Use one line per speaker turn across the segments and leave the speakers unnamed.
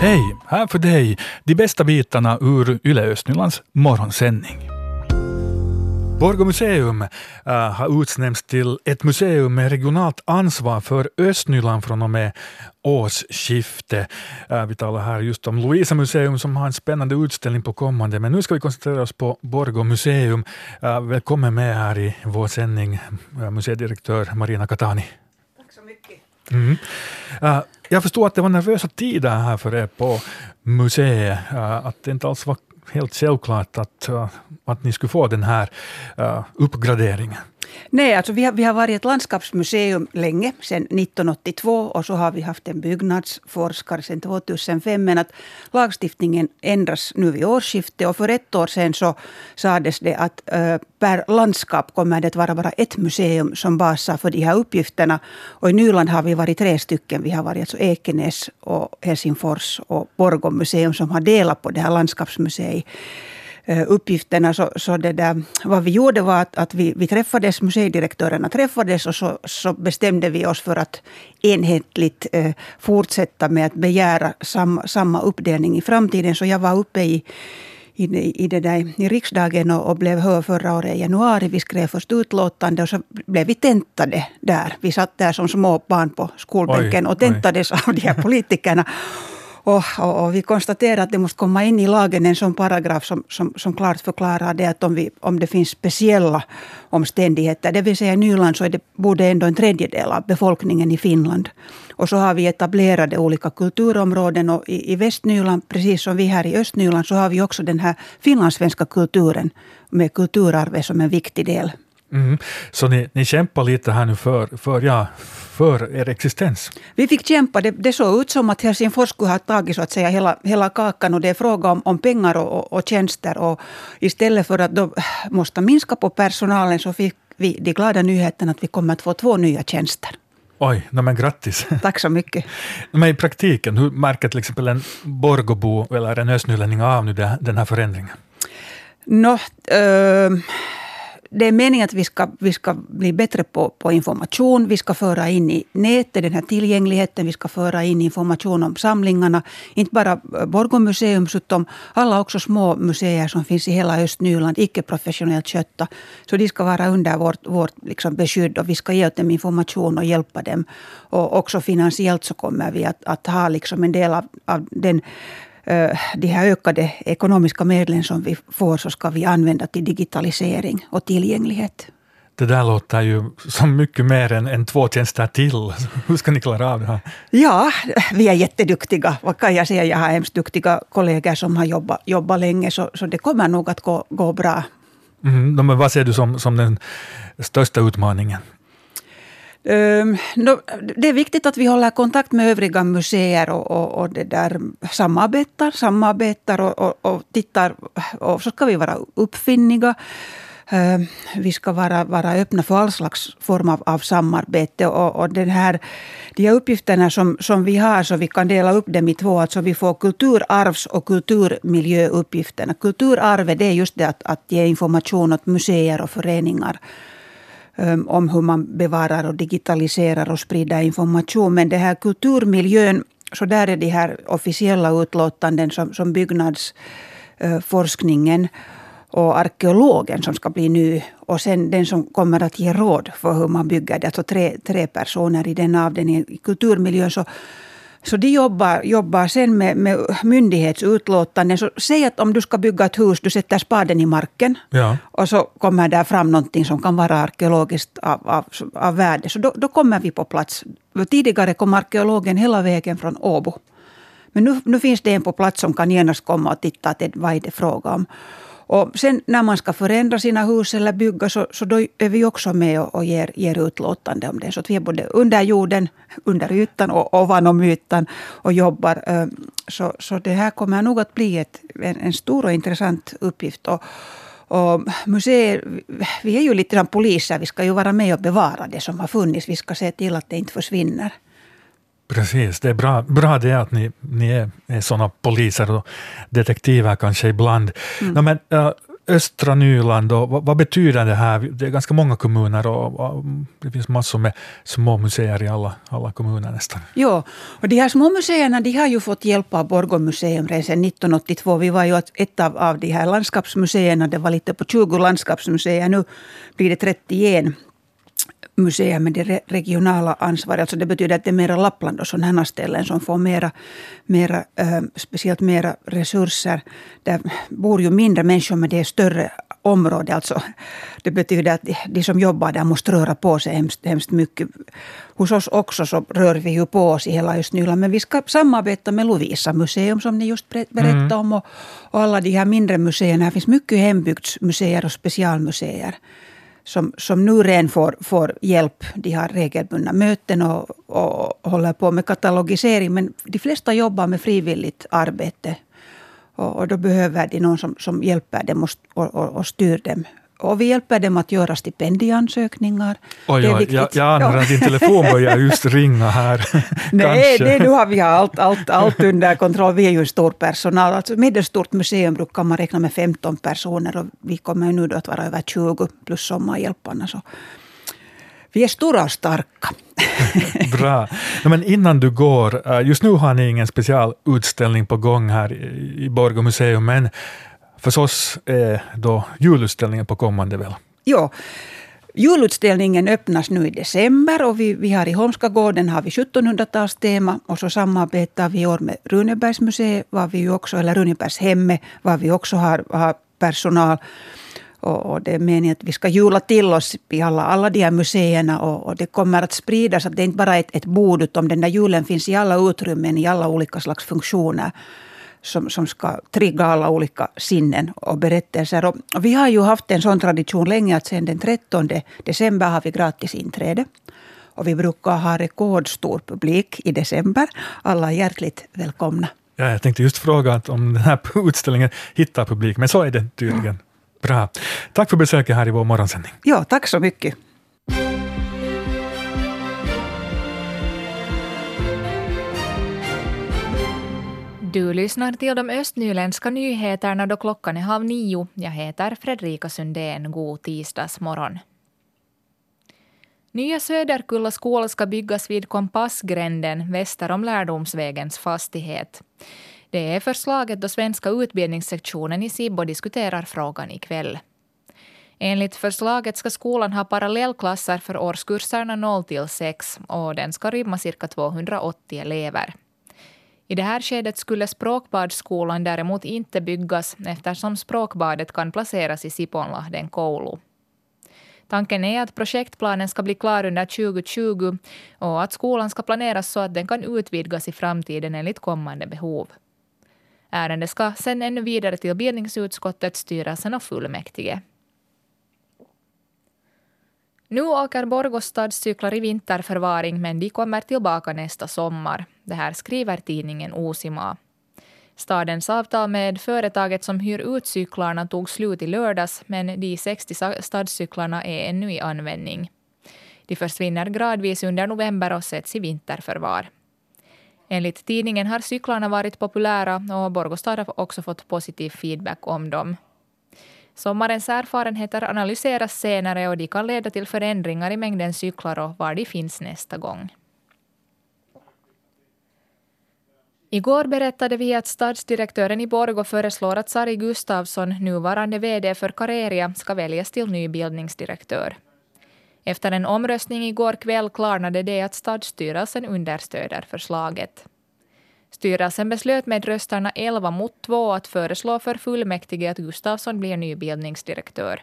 Hej! Här för dig de bästa bitarna ur Yle Östnylands morgonsändning. Borgå museum uh, har utnämnts till ett museum med regionalt ansvar för Östnyland från och med årsskifte. Uh, vi talar här just om Louisa museum som har en spännande utställning på kommande, men nu ska vi koncentrera oss på Borgå museum. Uh, välkommen med här i vår sändning, museidirektör Marina Katani.
Tack så mycket.
Mm jag förstår att det var nervösa tider här för er på museet, eh, att det inte alls var helt självklart att, eh, att ni skulle få den här eh, uppgraderingen?
Nej, alltså vi har, vi har varit ett landskapsmuseum länge, sedan 1982 och så har vi haft en byggnadsforskare sedan 2005. Men att lagstiftningen ändras nu vid årsskiftet och för ett år sedan så sades det att äh, per landskap kommer det att vara bara ett museum som basar för de här uppgifterna. Och i Nyland har vi varit tre stycken. Vi har varit alltså Ekenäs och Helsingfors och Borgå museum som har delat på det här landskapsmuseet uppgifterna. Så, så det där, vad vi gjorde var att, att vi, vi träffades, museidirektörerna träffades och så, så bestämde vi oss för att enhetligt eh, fortsätta med att begära sam, samma uppdelning i framtiden. Så jag var uppe i i, i, det där, i riksdagen och, och blev hörd förra året i januari. Vi skrev först utlåtande och så blev vi tentade där. Vi satt där som små barn på skolbänken oj, och tentades oj. av de här politikerna. Och, och, och, vi konstaterar att det måste komma in i lagen en sån paragraf som, som, som klart förklarar det att om, vi, om det finns speciella omständigheter, det vill säga i Nyland så är det, borde ändå en tredjedel av befolkningen i Finland. Och så har vi etablerade olika kulturområden och i, i Västnyland, precis som vi här i Östnyland, så har vi också den här finlandssvenska kulturen med kulturarvet som en viktig del.
Mm. Så ni, ni kämpar lite här nu för, för, ja, för er existens?
Vi fick kämpa. Det, det såg ut som att Helsingfors skulle ha tagit så att säga hela, hela kakan och det är fråga om, om pengar och, och, och tjänster. Och istället för att då måste minska på personalen så fick vi de glada nyheterna att vi kommer att få två nya tjänster.
Oj, no, men grattis.
Tack så mycket.
Men i praktiken, hur märker till exempel en Borgåbo eller en östnylänning av nu den här förändringen?
No, äh, det är meningen att vi ska, vi ska bli bättre på, på information. Vi ska föra in i nätet den här tillgängligheten. Vi ska föra in information om samlingarna. Inte bara Borgå museum, utan alla också små museer som finns i hela Östnyland, icke professionellt skötta. Så de ska vara under vårt, vårt liksom beskydd och vi ska ge dem information och hjälpa dem. Och också finansiellt så kommer vi att, att ha liksom en del av, av den de här ökade ekonomiska medlen som vi får så ska vi använda till digitalisering och tillgänglighet.
Det där låter ju som mycket mer än, än två tjänster till. Hur ska ni klara av det här?
Ja, vi är jätteduktiga. Vad kan jag säga? Jag har hemskt duktiga kollegor som har jobbat, jobbat länge, så, så det kommer nog att gå, gå bra.
Mm, men vad ser du som, som den största utmaningen?
Ehm, det är viktigt att vi håller kontakt med övriga museer och, och, och det där samarbetar, samarbetar och, och, och tittar. Och så ska vi vara uppfinniga. Ehm, vi ska vara, vara öppna för all slags form av, av samarbete. Och, och den här, de här uppgifterna som, som vi har, så vi kan dela upp dem i två. Alltså vi får kulturarvs och kulturmiljöuppgifterna. Kulturarvet det är just det att, att ge information åt museer och föreningar Um, om hur man bevarar och digitaliserar och sprider information. Men det här kulturmiljön, så där är de här officiella utlåtanden som, som byggnadsforskningen uh, och arkeologen som ska bli ny. Och sen den som kommer att ge råd för hur man bygger det. Alltså tre, tre personer i den avdelningen. I kulturmiljön så så de jobbar, jobbar sen med, med myndighetsutlåtanden. Så säg att om du ska bygga ett hus, du sätter spaden i marken ja. och så kommer där fram någonting som kan vara arkeologiskt av, av, av värde. Så då, då kommer vi på plats. Tidigare kom arkeologen hela vägen från Åbo. Men nu, nu finns det en på plats som kan genast komma och titta att vad är det fråga om. Och sen när man ska förändra sina hus eller bygga så, så då är vi också med och, och ger, ger utlåtande om det. Så att vi är både under jorden, under ytan och ovanom ytan och jobbar. Eh, så, så det här kommer nog att bli ett, en, en stor och intressant uppgift. Och, och museer, vi är ju lite som poliser. Vi ska ju vara med och bevara det som har funnits. Vi ska se till att det inte försvinner.
Precis, det är bra, bra det att ni, ni är, är sådana poliser och detektiver kanske ibland. Mm. No, men, uh, östra Nyland, och vad, vad, betyder det här? Det är ganska många kommuner och, och, det finns massor med små museer i alla, alla kommuner nästan.
Ja, och de här små museerna de har ju fått hjälp av Borgå museum redan 1982. Vi var ju ett av, av de här landskapsmuseerna. Det var lite på 20 landskapsmuseer. Nu blir det 31 museer med det regionala ansvaret. Alltså det betyder att det är mera Lappland och sådana ställen som får mera, mera äh, speciellt mera resurser. Där bor ju mindre människor men det är större område. Alltså, det betyder att de som jobbar där måste röra på sig hemskt, hemskt mycket. Hos oss också så rör vi ju på oss i hela Östnyland. Men vi ska samarbeta med Lovisa museum som ni just berättade mm. om. Och, och alla de här mindre museerna. Här finns mycket hembygdsmuseer och specialmuseer som, som nu redan får, får hjälp. De har regelbundna möten och, och håller på med katalogisering. Men de flesta jobbar med frivilligt arbete. Och, och då behöver de någon som, som hjälper dem och, och, och styr dem och vi hjälper dem att göra stipendieansökningar.
Oj, oj, jag, jag anar att din telefon börjar just ringa här.
Nej, det, nu har vi allt, allt, allt under kontroll. Vi är ju en stor personal. Alltså, med ett stort museum brukar man räkna med 15 personer och vi kommer nu då att vara över 20 plus sommarhjälparna. Så vi är stora och starka.
Bra. Men innan du går, eh, just nu har ni ingen specialutställning på gång här i Borgå museum, men Förstås är då julutställningen på kommande väl?
Ja. Julutställningen öppnas nu i december och vi, vi har i Holmskagården har vi 1700-talstema och så samarbetar vi i år med Runebergsmuseet, var vi också, eller Runebergshemmet, var vi också har, har personal. Och, och, det är meningen att vi ska jula till oss i alla, alla de här museerna och, och det kommer att spridas. Att det är inte bara ett, ett bord utan den där julen finns i alla utrymmen, i alla olika slags funktioner som, som ska trigga alla olika sinnen och berättelser. Och, vi har ju haft en sån tradition länge att sen den 13 december har vi gratis inträde. Och vi brukar ha rekordstor publik i december. Alla är hjärtligt välkomna.
Ja, jag tänkte just fråga om den här utställningen hittar publik, men så är det tydligen. Bra. Tack för besöket här i vår morgonsändning.
Ja, tack så mycket.
Du lyssnar till de östnyländska nyheterna då klockan är halv nio. Jag heter Fredrika Sundén. God tisdagsmorgon. Nya Söderkulla skola ska byggas vid Kompassgränden väster om Lärdomsvägens fastighet. Det är förslaget då Svenska utbildningssektionen i Sibbo diskuterar frågan ikväll. Enligt förslaget ska skolan ha parallellklasser för årskurserna 0 till 6 och den ska rymma cirka 280 elever. I det här skedet skulle språkbadsskolan däremot inte byggas eftersom språkbadet kan placeras i Siponlahden koulu. Tanken är att projektplanen ska bli klar under 2020 och att skolan ska planeras så att den kan utvidgas i framtiden enligt kommande behov. Ärendet ska sen ännu vidare till bildningsutskottet, styrelsen och fullmäktige. Nu åker Borgå stadscyklar i vinterförvaring men de kommer tillbaka nästa sommar. Det här skriver tidningen Osima. Stadens avtal med företaget som hyr ut cyklarna tog slut i lördags men de 60 stadscyklarna är ännu i användning. De försvinner gradvis under november och sätts i vinterförvar. Enligt tidningen har cyklarna varit populära och Borgostad har också fått positiv feedback om dem. Sommarens erfarenheter analyseras senare och de kan leda till förändringar i mängden cyklar och var de finns nästa gång. Igår berättade vi att stadsdirektören i Borgå föreslår att Sari Gustavsson, nuvarande VD för Careria, ska väljas till ny bildningsdirektör. Efter en omröstning igår kväll klarnade det att stadsstyrelsen understöder förslaget. Styrelsen beslöt med rösterna 11 mot 2 att föreslå för fullmäktige att Gustafsson blir ny bildningsdirektör.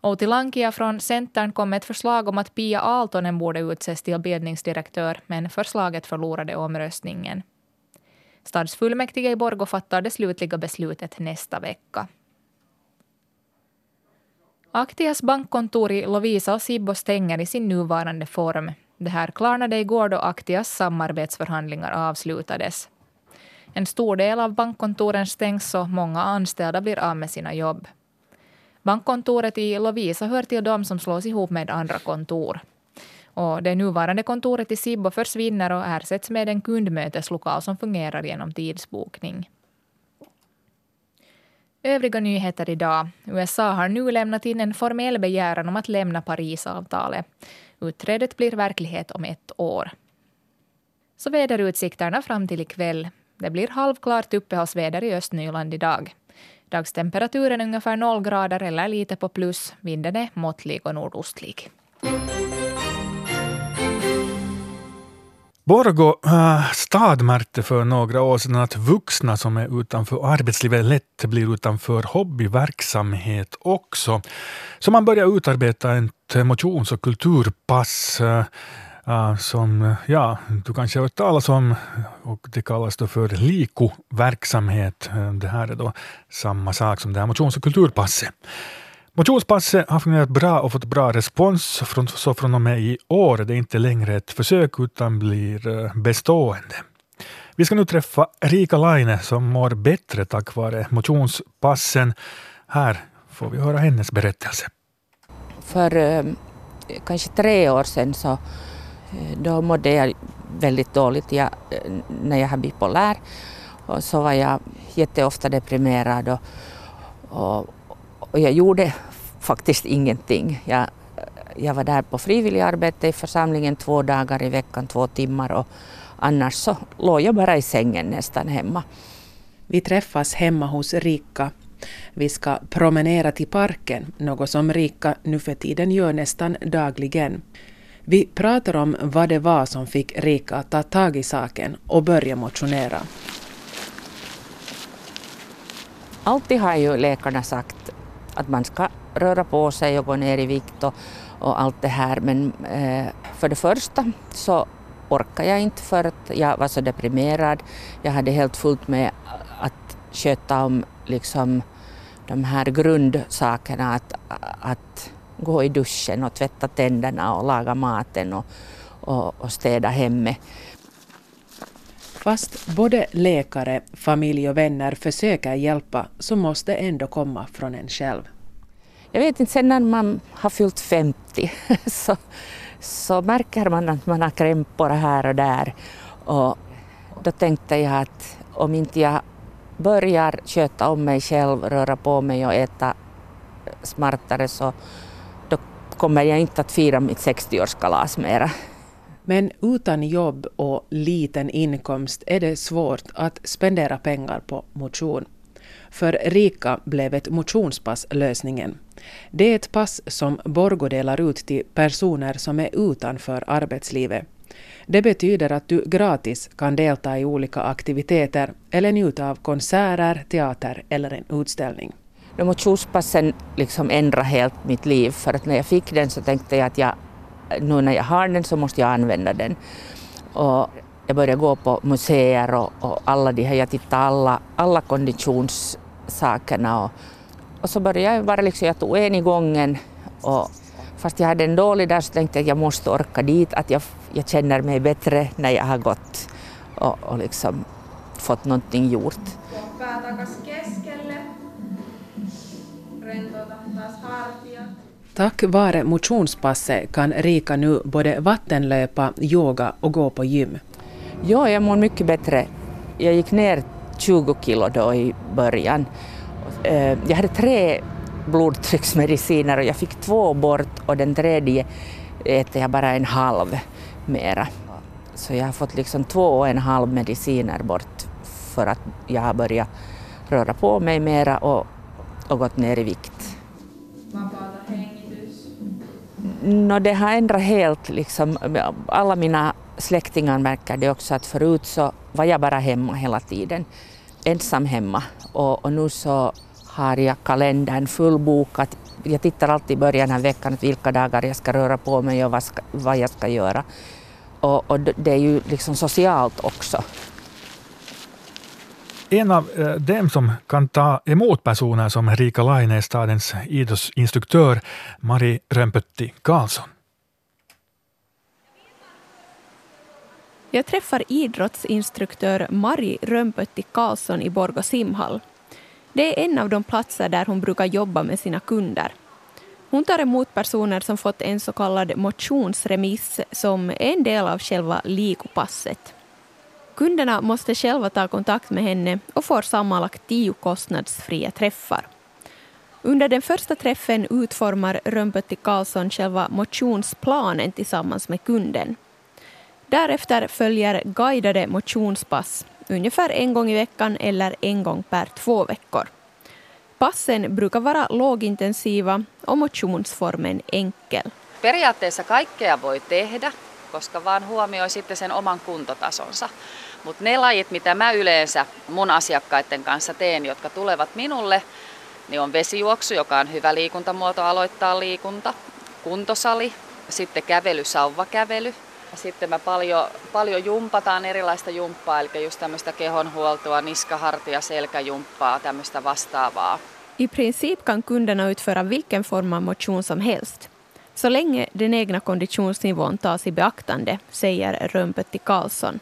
Outi Lankia från Centern kom med ett förslag om att Pia Aaltonen borde utses till bildningsdirektör, men förslaget förlorade omröstningen. Stadsfullmäktige i Borgå fattar det slutliga beslutet nästa vecka. Aktias bankkontor i Lovisa och Sibbo stänger i sin nuvarande form. Det här klarnade igår då Aktias samarbetsförhandlingar avslutades. En stor del av bankkontoren stängs och många anställda blir av med sina jobb. Bankkontoret i Lovisa hör till de som slås ihop med andra kontor. Och det nuvarande kontoret i Sibbo försvinner och ersätts med en kundmöteslokal som fungerar genom tidsbokning. Övriga nyheter idag. USA har nu lämnat in en formell begäran om att lämna Parisavtalet. Utträdet blir verklighet om ett år. Så väderutsikterna fram till ikväll. Det blir halvklart uppehållsväder i Östnyland idag. Dagstemperaturen är ungefär noll grader eller lite på plus. Vinden är måttlig och nordostlig.
Borgo äh, stad märkte för några år sedan att vuxna som är utanför arbetslivet lätt blir utanför hobbyverksamhet också. Så man började utarbeta ett motions och kulturpass äh, äh, som ja, du kanske har hört talas om och det kallas då för LIKO-verksamhet. Äh, det här är då samma sak som det här motions och kulturpasset. Motionspasset har fungerat bra och fått bra respons, så från och med i år är det inte längre ett försök utan blir eh, bestående. Vi ska nu träffa Rika Laine som mår bättre tack vare motionspassen. Här får vi höra hennes berättelse.
För eh, kanske tre år sedan så eh, då mådde jag väldigt dåligt jag, eh, när jag har bipolär. Och så var jag jätteofta deprimerad och, och, och jag gjorde faktiskt ingenting. Jag, jag var där på frivilligarbete i församlingen två dagar i veckan, två timmar och annars så låg jag bara i sängen nästan hemma.
Vi träffas hemma hos Rika. Vi ska promenera till parken, något som Rika nu för tiden gör nästan dagligen. Vi pratar om vad det var som fick Rika att ta tag i saken och börja motionera.
Alltid har ju läkarna sagt att man ska röra på sig och gå ner i vikt och, och allt det här. Men eh, för det första så orkade jag inte för att jag var så deprimerad. Jag hade helt fullt med att sköta om liksom de här grundsakerna, att, att gå i duschen och tvätta tänderna och laga maten och, och, och städa hemmet.
Fast både läkare, familj och vänner försöker hjälpa så måste det ändå komma från en själv.
Jag vet inte, sen när man har fyllt 50 så, så märker man att man har krämpor här och där. Och då tänkte jag att om inte jag börjar sköta om mig själv, röra på mig och äta smartare så då kommer jag inte att fira mitt 60-årskalas mera.
Men utan jobb och liten inkomst är det svårt att spendera pengar på motion. För rika blev ett motionspass lösningen. Det är ett pass som Borgo delar ut till personer som är utanför arbetslivet. Det betyder att du gratis kan delta i olika aktiviteter eller njuta av konserter, teater eller en utställning.
Motionspassen liksom ändrade helt mitt liv för att när jag fick den så tänkte jag att jag, nu när jag har den så måste jag använda den. Och jag började gå på museer och, och alla de här, jag tittade alla, alla konditionssakerna och, och så började jag bara liksom, jag tog en i gången och fast jag hade en dålig dag så tänkte jag att jag måste orka dit, att jag, jag känner mig bättre när jag har gått och, och liksom fått någonting gjort.
Tack vare motionspasset kan Rika nu både vattenlöpa, yoga och gå på gym.
Ja, jag mår mycket bättre. Jag gick ner 20 kilo då i början. Eh, jag hade tre blodtrycksmediciner och jag fick två bort och den tredje äter jag bara en halv mera. Så jag har fått liksom två och en halv mediciner bort för att jag har börjat röra på mig mera och, och gått ner i vikt. No, det har ändrat helt. Liksom, alla mina släktingar märker det också att förut så var jag bara hemma hela tiden. Ensam hemma. Och, och nu så har jag kalendern fullbokad. Jag tittar alltid i början av veckan vilka dagar jag ska röra på mig och vad, ska, vad jag ska göra. Och, och, det är ju liksom socialt också.
En av eh, dem som kan ta emot personer som Rika Laine är stadens idrottsinstruktör, Mari Römpötti Karlsson.
Jag träffar idrottsinstruktör Mari Römpötti Karlsson i Borgå simhall. Det är en av de platser där hon brukar jobba med sina kunder. Hon tar emot personer som fått en så kallad motionsremiss som är en del av själva likopasset. Kunderna måste själva ta kontakt med henne och får sammanlagt tio kostnadsfria träffar. Under den första träffen utformar Rönnpötti Karlsson själva motionsplanen tillsammans med kunden. Därefter följer guidade motionspass, ungefär en gång i veckan eller en gång per två veckor. Passen brukar vara lågintensiva och motionsformen enkel.
Periaatteessa kaikkea voi tehdä, koska vaan huomioi sitten sen oman kuntotasonsa. Mutta ne lajit, mitä mä yleensä mun asiakkaiden kanssa teen, jotka tulevat minulle, niin on vesijuoksu, joka on hyvä liikuntamuoto aloittaa liikunta, kuntosali, sitten kävely, sauvakävely. Sitten mä paljon, paljon jumpataan erilaista jumppaa, eli just tämmöistä kehonhuoltoa, niska, hartia, selkäjumppaa, tämmöistä vastaavaa.
I princip kan kunderna utföra vilken form av motion som helst, så länge den egna konditionsnivån tas i beaktande, säger Rönnpötti Karlsson.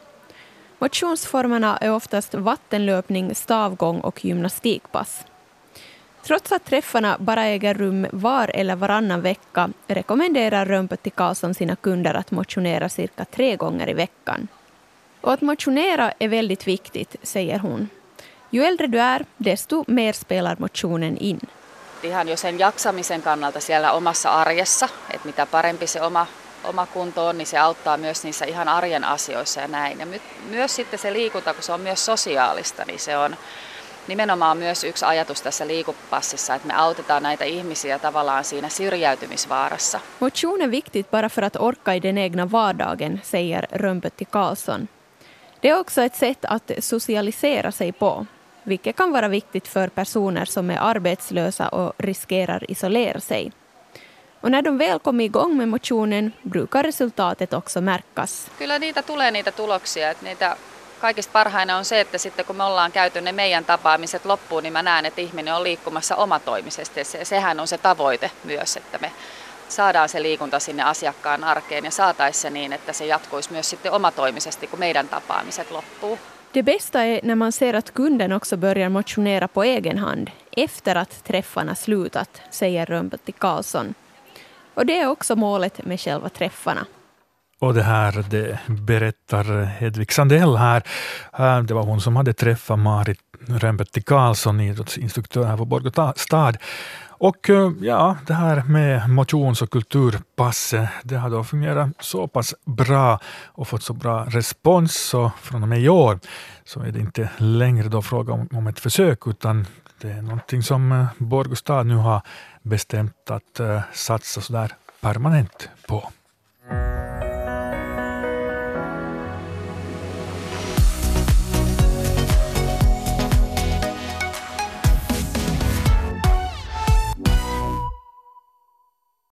Motionsformerna är oftast vattenlöpning, stavgång och gymnastikpass. Trots att träffarna bara äger rum var eller varannan vecka rekommenderar Rönnpötti Karlsson sina kunder att motionera cirka tre gånger i veckan. Och att motionera är väldigt viktigt, säger hon. Ju äldre du är, desto mer spelar motionen in.
Ihan jo sen jaksamisen kannalta siellä omassa arjessa, että mitä parempi se oma, oma kunto on, niin se auttaa myös niissä ihan arjen asioissa ja näin. Ja my, myös sitten se liikunta, kun se on myös sosiaalista, niin se on nimenomaan myös yksi ajatus tässä liikupassissa, että me autetaan näitä ihmisiä tavallaan siinä syrjäytymisvaarassa.
Motion är viktigt bara för att orka i den egna vardagen, säger Rönnpötti Karlsson. Det är också ett sätt att socialisera sig på vilket kan vara viktigt för personer som är arbetslösa och riskerar isolera sig. Och när de väl kommer igång med motionen brukar resultatet också märkas.
Kyllä niitä tulee niitä tuloksia. Että niitä kaikista parhaina on se, että sitten kun me ollaan käyty ne meidän tapaamiset loppuun, niin mä näen, että ihminen on liikkumassa omatoimisesti. Se, sehän on se tavoite myös, että me saadaan se liikunta sinne asiakkaan arkeen ja saataisiin se niin, että se jatkuisi myös sitten omatoimisesti, kun meidän tapaamiset loppuu.
Det bästa är när man ser att kunden också börjar motionera på egen hand efter att träffarna slutat, säger Rönnpötti Karlsson. Och det är också målet med själva träffarna.
Och det här det berättar Hedvig Sandell här. Äh, det var hon som hade träffat Marit Rönnpötti Karlsson, idrottsinstruktör här på Borgå stad. Och eh, ja, det här med motions och kulturpasset, det har då fungerat så pass bra och fått så bra respons så från och med i år så är det inte längre då fråga om, om ett försök utan det är någonting som eh, Borgå stad nu har bestämt att uh, satsa sådär permanent på.